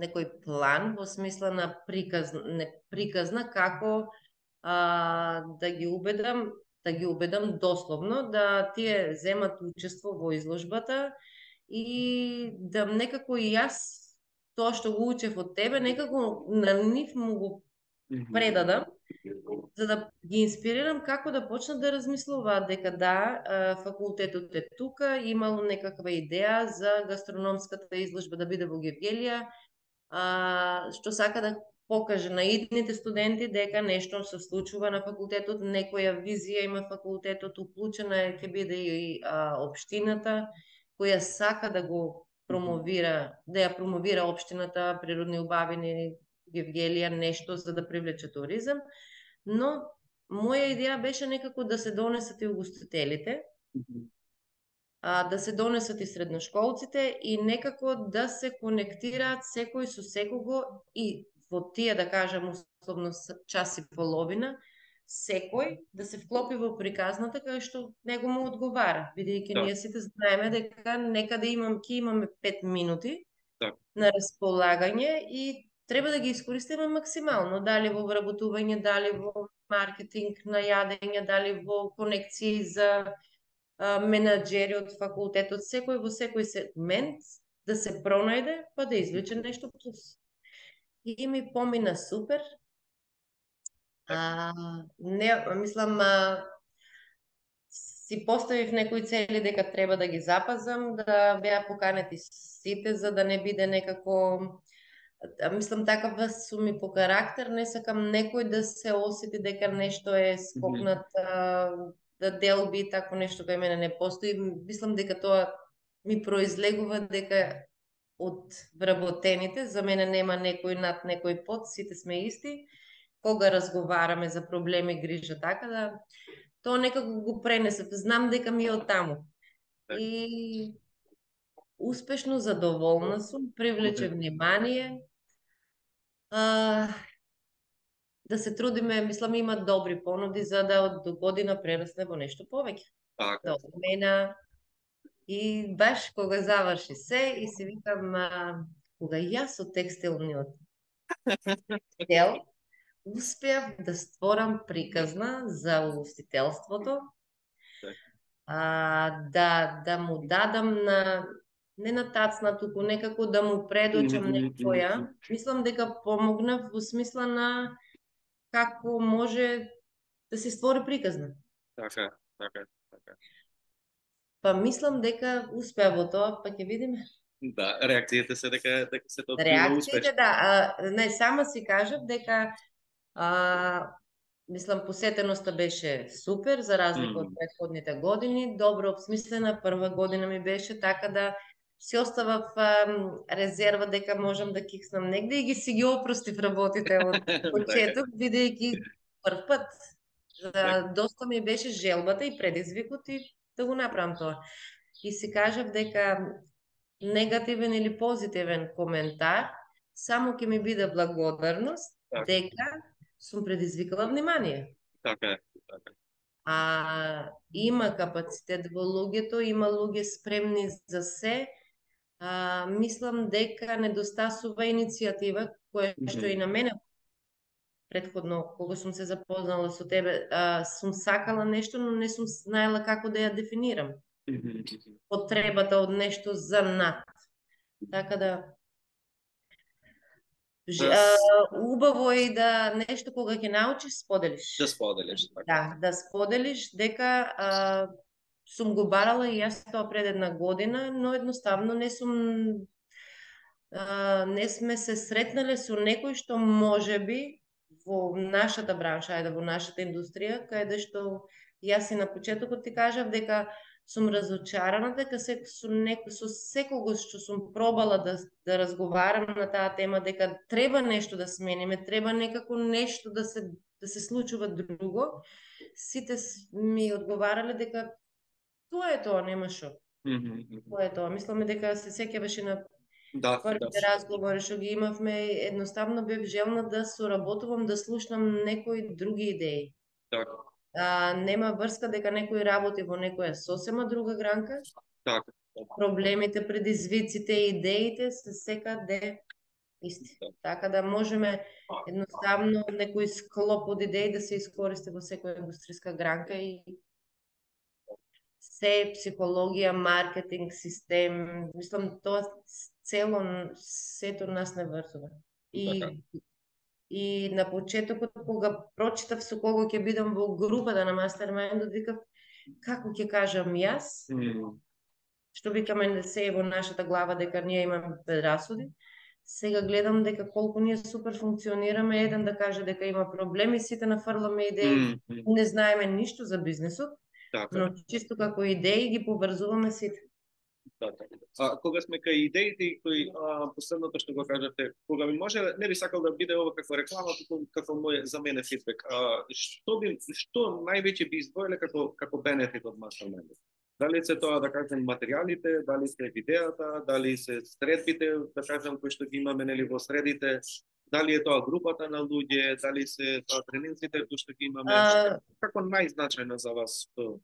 некој план во смисла на приказна, не, приказна како а, да ги убедам да ги убедам дословно да тие земат учество во изложбата и да некако и јас тоа што го учев од тебе некако на нив му го предадам за да ги инспирирам како да почнат да размислуваат дека да, факултетот е тука, имало некаква идеја за гастрономската изложба да биде во Гевгелија, а, што сака да покаже на идните студенти дека нешто се случува на факултетот, некоја визија има факултетот, уклучена е ќе биде и а, општината, која сака да го промовира, да ја промовира општината, природни убавини, Гевгелија, нешто за да привлече туризам, но моја идеја беше некако да се донесат и угостителите, а, да се донесат и средношколците и некако да се конектираат секој со секого и во тие, да кажам, условно час и половина, секој да се вклопи во приказната кај што него му одговара, бидејќи да. ние сите знаеме дека некаде имам ки имаме 5 минути да. на располагање и треба да ги искористиме максимално, дали во вработување, дали во маркетинг на јадење, дали во конекции за менаджери од факултетот, секој во секој сегмент да се пронајде, па да извлече нешто плюс. И ми помина супер. А, не, мислам, а, си поставив некои цели дека треба да ги запазам, да беа поканети сите, за да не биде некако мислам такава сум и по карактер, не сакам некој да се осети дека нешто е скокнат mm -hmm да делби тако нешто кај мене не постои. Мислам дека тоа ми произлегува дека од вработените, за мене нема некој над некој под, сите сме исти. Кога разговараме за проблеми, грижа, така да тоа некако го пренесе. Знам дека ми е од таму. И успешно задоволна сум, привлече внимание. А, да се трудиме, мислам има добри понуди за да од година прерасне во нешто повеќе. Така. Да мена и баш кога заврши се и се викам а, кога јас од текстилниот дел успеав да створам приказна за угостителството, така. а, да, да му дадам на не на тацна, туку некако да му предочам некоја. Мислам дека помогнав во смисла на како може да се створи приказна. Така, така, така. Па мислам дека успеа во тоа, па ќе видиме. Да, реакциите се дека дека се тоа Реакциите да, а, не сама си кажав дека а, мислам посетеноста беше супер за разлика mm. од претходните години, добро обсмислена, прва година ми беше така да си оставав а, резерва дека можам да кикснам негде и ги си ги опростив работите од почеток, бидејќи прв пат за, доста ми беше желбата и предизвикот и да го направам тоа. И си кажав дека негативен или позитивен коментар само ќе ми биде благодарност так. дека сум предизвикала внимание. Така е, така А има капацитет во луѓето, има луѓе спремни за се, а, мислам дека недостасува иницијатива, која што и на мене предходно, кога сум се запознала со тебе, а, сум сакала нешто, но не сум знаела како да ја дефинирам. Потребата од нешто за над. Така да Ж, а, убаво е да нешто кога ќе научиш, споделиш. Да споделиш. Така. Да, да споделиш дека а, сум го барала и јас тоа пред една година, но едноставно не сум а, не сме се сретнале со некој што може би во нашата бранша, ајде во нашата индустрија, каде да што јас и на почетокот ти кажав дека сум разочарана дека се со некој со секого што сум пробала да да разговарам на таа тема дека треба нешто да смениме, треба некако нешто да се да се случува друго, сите ми одговарале дека тоа е тоа, нема шо. Mm -hmm. Тоа е тоа. Мисламе дека се сеќаваше на Да, првите да. разговори што ги имавме, едноставно бев желна да соработувам, да слушнам некои други идеи. Така, А, нема врска дека некој работи во некоја сосема друга гранка. така. Проблемите, предизвиците, идеите се секаде исти. Така да можеме едноставно некој склоп од идеи да се искористи во секоја индустријска гранка и се психологија, маркетинг, систем, мислам тоа цело сето нас не врзува. И Така. и на почетокот кога прочитав со кого ќе бидам во групата на мастермајндот, викав како ќе кажам јас, М, што викаме се е во нашата глава дека ние имаме предрасуди. Сега гледам дека колку ние супер функционираме, еден да каже дека има проблеми, сите нафрламе идеи, м, м, не знаеме ништо за бизнисот, Така. но чисто како идеи ги поврзуваме сите. Така. А кога сме кај идеите и кои а, последното што го кажате, кога би може не би сакал да биде ова како реклама, туку како мој за мене фидбек. А, што би што највеќе би издвоиле како како бенефит од Mastermind? Дали се тоа да кажем материјалите, дали се видеата, дали се средбите, да кажем кои што ги имаме нели во средите, дали е тоа групата на луѓе, дали се тоа тренинзите кои што ги имаме, А, како најзначајно за вас што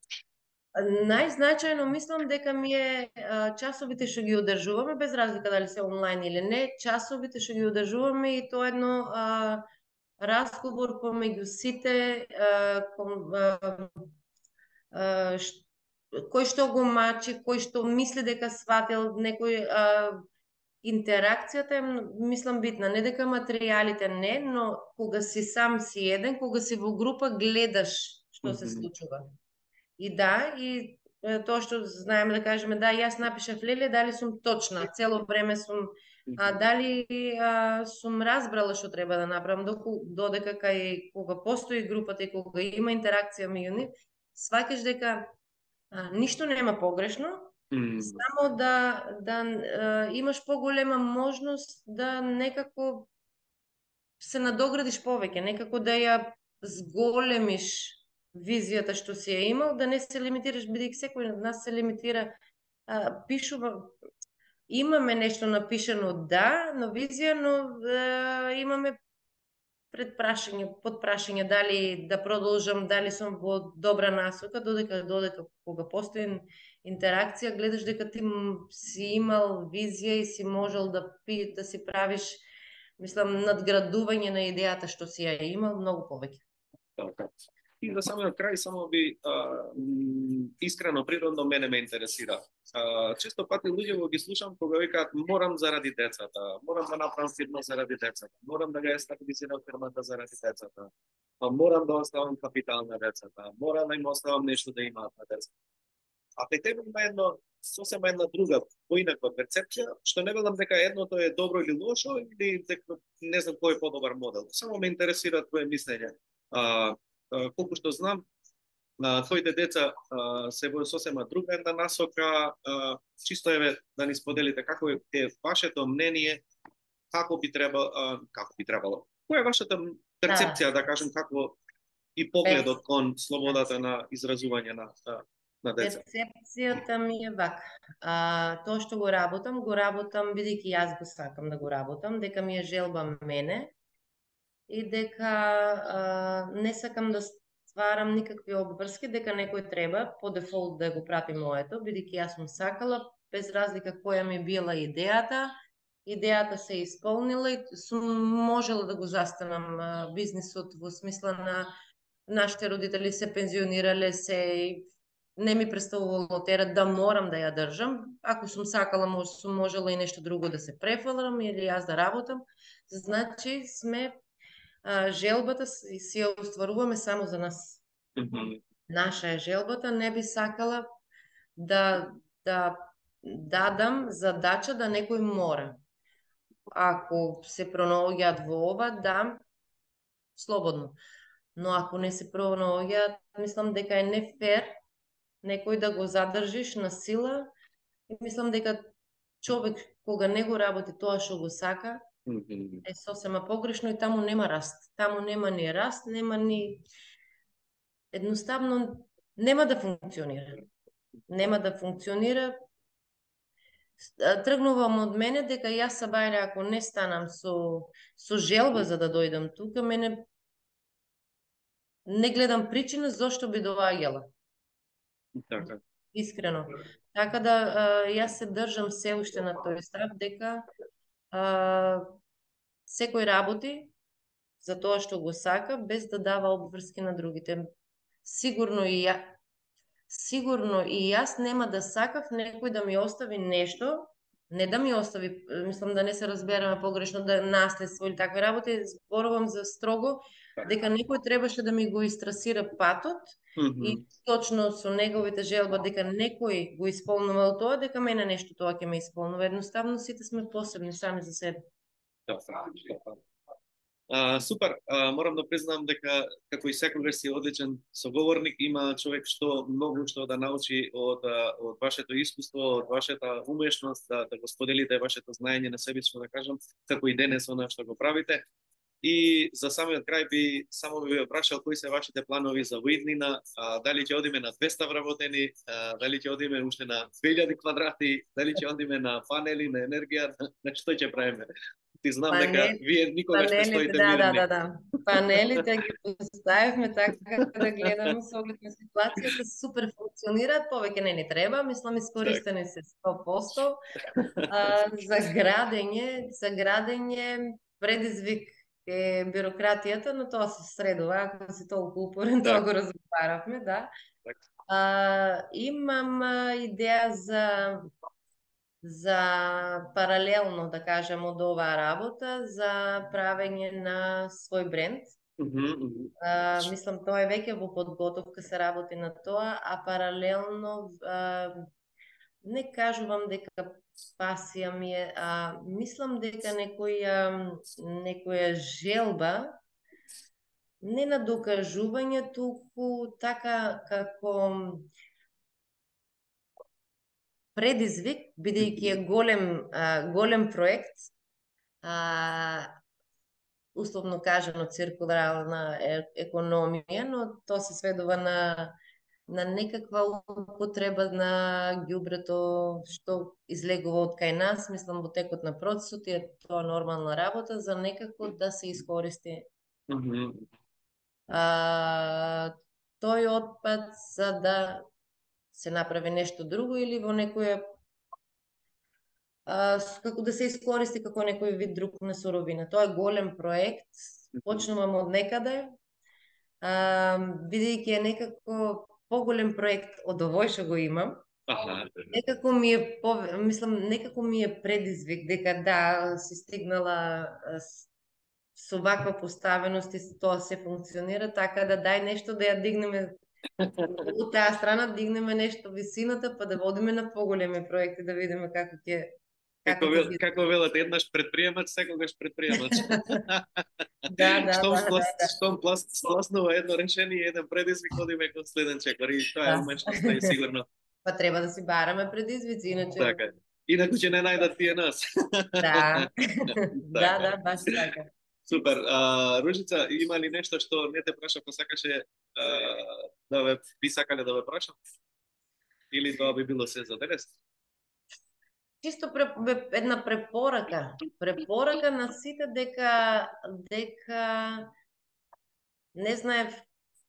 Најзначајно мислам дека ми е часовите што ги одржуваме, без разлика дали се онлайн или не, часовите што ги одржуваме и тоа едно а, разговор помеѓу сите а, ком, а, а, ш, кој што го мачи, кој што мисли дека сватил некој а, интеракцијата е мислам битна, не дека материјалите не, но кога си сам си еден, кога си во група гледаш што се случува. И да, и тоа што знаеме да кажеме, да, јас напишав леле, дали сум точна, цело време сум, а дали а, сум разбрала што треба да направам, доку, додека кај кога постои групата и кога има интеракција меѓу нив, сваќаш дека а, ништо нема погрешно, Само да да е, имаш поголема можност да некако се надоградиш повеќе, некако да ја зголемиш визијата што си ја имал, да не се лимитираш, бидејќи секој од нас се лимитира, а, пишува, имаме нешто напишано, да, но визија, но е, имаме предпрашање, подпрашање дали да продолжам, дали сум во добра насока, додека додека кога постои интеракција, гледаш дека ти си имал визија и си можел да пи, да си правиш мислам надградување на идејата што си ја имал многу повеќе. Така. И за самиот крај само би а, искрено природно мене ме интересира. А, често пати луѓе го ги слушам кога викаат морам заради децата, морам да направам фирма заради децата, морам да ја стабилизирам фирмата заради децата, а морам да оставам капитал на децата, морам да им оставам нешто да имаат на децата. А кај тебе има едно сосема една друга, поинаква перцепција, што не велам дека едното е добро или лошо, или дека не знам кој е подобар модел. Само ме интересира твое мислење. А, а, колку што знам, твоите деца се во сосема друга една насока, чисто еве да ни споделите како е, вашето мнение, како би требало, како би требало. Која е вашата перцепција, да кажем, како и погледот кон слободата на изразување на на, на деца? Перцепцијата ми е вака. А, тоа што го работам, го работам бидејќи јас го сакам да го работам, дека ми е желба мене и дека а, не сакам да стварам никакви обврски, дека некој треба по дефолт да го прати моето, бидејќи јас сум сакала, без разлика која ми била идејата, идејата се исполнила и сум можела да го застанам бизнисот во смисла на нашите родители се пензионирале, се не ми представувало терет да морам да ја држам. Ако сум сакала, може сум можела и нешто друго да се префалам или јас да работам. Значи сме а, желбата си ја остваруваме само за нас. Наша е желбата, не би сакала да да дадам задача да некој мора. ако се пронаоѓаат во ова, да, слободно. Но ако не се пронаоѓаат, мислам дека е не фер некој да го задржиш на сила и мислам дека човек кога не го работи тоа што го сака, е сосема погрешно и таму нема раст. Таму нема ни раст, нема ни едноставно нема да функционира. Нема да функционира. Тргнувам од мене дека јас са бајле ако не станам со со желба за да дојдам тука, мене не гледам причина зошто би доаѓала. Така. Искрено. Така да јас се држам се уште на тој став дека а, секој работи за тоа што го сака, без да дава обврски на другите. Сигурно и ја, сигурно и јас нема да сакав некој да ми остави нешто, не да ми остави, мислам да не се разбереме погрешно, да наследство или такви работи, зборувам за строго, дека некој требаше да ми го истрасира патот Mm -hmm. и точно со неговите желба дека некој го исполнувал тоа, дека мене нешто тоа ќе ме исполнува. Едноставно сите сме посебни сами за себе. А, супер, а, морам да признам дека како и секогаш си одличен соговорник, има човек што многу што да научи од од вашето искуство, од вашата умешност да, да го споделите вашето знаење на себично да кажам, како и денес она што го правите. И за самиот крај би само би ве прашал кои се вашите планови за виднина, а, дали ќе одиме на 200 вработени, а, дали ќе одиме уште на 2000 квадрати, дали ќе одиме на панели, на енергија, на што ќе правиме? Ти знам Панел... дека вие никогаш не стоите да, мирни. да, да, да. Панелите ги поставивме така да гледаме со оглед на ситуацијата, супер функционираат, повеќе не ни треба, мислам искористени се 100%. А, за градење, за градење предизвик е бирократијата, но тоа се средува, ако си толку упорен, тоа го разговаравме, да. А, имам идеја за за паралелно, да кажем, од оваа работа, за правење на свој бренд. Mm -hmm. а, мислам, тоа е веќе во подготовка, се работи на тоа, а паралелно а, не кажувам дека пасија ми е, а мислам дека некоја некоја желба не на докажување, туку така како предизвик, бидејќи е голем голем проект, а, условно кажано циркуларна економија, но тоа се сведува на на некаква употреба на ѓубрето што излегува од кај нас, мислам во текот на процесот и е тоа нормална работа за некако да се искористи. Mm -hmm. а, тој отпад за да се направи нешто друго или во некоја а, како да се искористи како некој вид друг на суровина. Тоа е голем проект, почнувам од некаде, а, бидејќи е некако поголем проект од овој што го имам, Аха. Некако ми е, мислам, некако ми е предизвик дека да, си стигнала со ваква поставеност и тоа се функционира, така да дај нешто да ја дигнеме од таа страна, дигнеме нешто висината, па да водиме на поголеми проекти, да видиме како ќе Како, вел, како велат, еднаш предприемач, секогаш предприемач. да, да, штом да, плас, да, да. штом плас, спласнува едно решение, еден предизвик, одиме кон следен чекор и тоа е Да. умечноста и сигурно. Па треба да си бараме предизвици, иначе... Така. Инаку ќе не најдат тие нас. Да. да, Така. да, баш така. Супер. А, Ружица, има ли нешто што не те праша, па сакаше а, да ве би сакале да ве прашам? Или тоа би било се за денес? Чисто пре, една препорака. Препорака на сите дека дека не знаев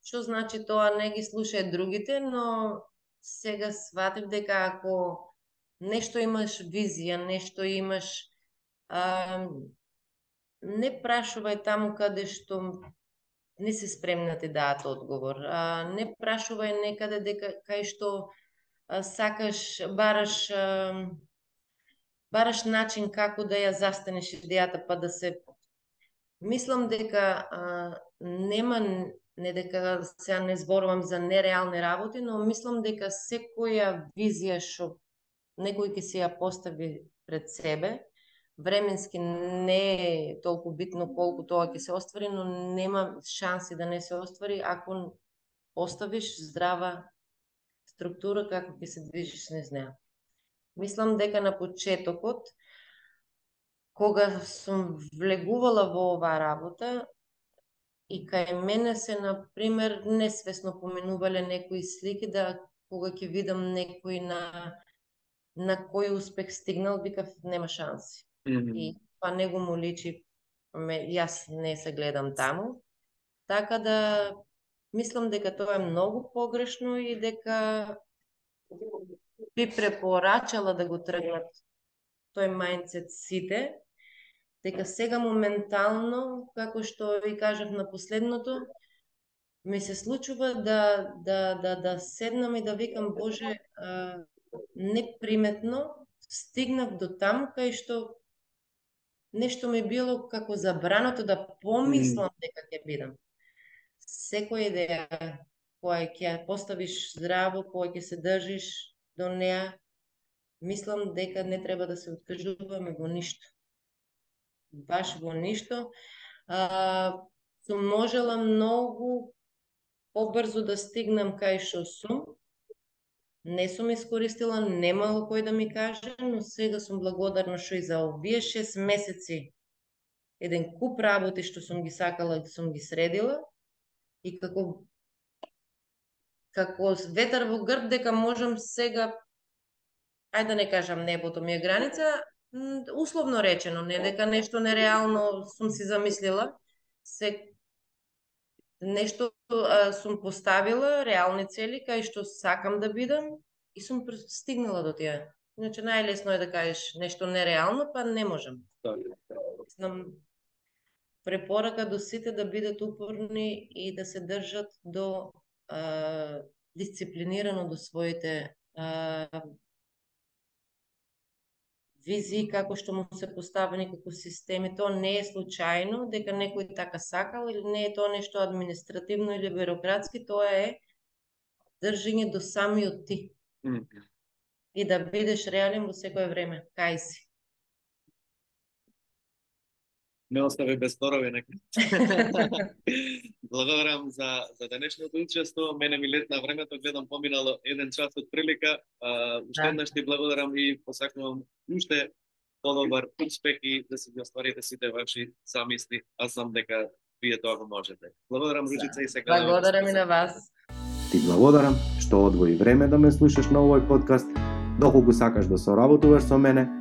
што значи тоа, не ги слушај другите, но сега сватив дека ако нешто имаш визија, нешто имаш а, не прашувај таму каде што не се спремна да ти даат одговор. А, не прашувај некаде дека кај што а, сакаш, бараш а, бараш начин како да ја застанеш идејата па да се мислам дека а, нема не дека сега не зборувам за нереални работи, но мислам дека секоја визија што некој ќе си ја постави пред себе, временски не е толку битно колку тоа ќе се оствари, но нема шанси да не се оствари ако оставиш здрава структура како ќе се движиш низ неа. Мислам дека на почетокот, кога сум влегувала во оваа работа, и кај мене се, на пример, несвесно поминувале некои слики да кога ќе видам некој на на кој успех стигнал, викав нема шанси. Mm -hmm. И па него му личи, ме, јас не се гледам таму. Така да мислам дека тоа е многу погрешно и дека би препорачала да го тргнат тој мајндсет сите, дека сега моментално, како што ви кажав на последното, ми се случува да, да, да, да седнам и да викам, Боже, а, неприметно стигнав до таму кај што нешто ми било како забрането да помислам mm. дека ќе бидам. Секоја идеја која ќе поставиш здраво, која ќе се држиш до неа, мислам дека не треба да се откажуваме во ништо. Баш во ништо. А, сум можела многу побрзо да стигнам кај што сум, не сум искористила, немало кој да ми каже, но сега сум благодарна што и за овие 6 месеци еден куп работи што сум ги сакала и сум ги средила. И како како ветар во грб дека можам сега ајде да не кажам небото ми е граница, условно речено, не дека нешто нереално сум си замислила, се нешто а, сум поставила реални цели кај што сакам да бидам и сум стигнала до тие. Иначе најлесно е да кажеш нешто нереално, па не можам. Знам препорака до сите да бидат упорни и да се држат до а, дисциплинирано до своите а, визии како што му се поставени како системи, тоа не е случајно дека некој така сакал или не е тоа нешто административно или бюрократски, тоа е држање до самиот ти. Mm -hmm. И да бидеш реален во секое време. Кај си. Не остави без спорови нека. Благодарам за за денешното учество. Мене ми летна времето, гледам поминало еден час од прилика. Уште да. еднаш ти благодарам и посакувам уште подобар успех и да си ги остварите сите ваши замисли. Аз знам дека вие тоа го можете. Благодарам Ружица и се гледаме. Благодарам и на вас. Ти благодарам што одвои време да ме слушаш на овој подкаст. Доколку сакаш да соработуваш со мене,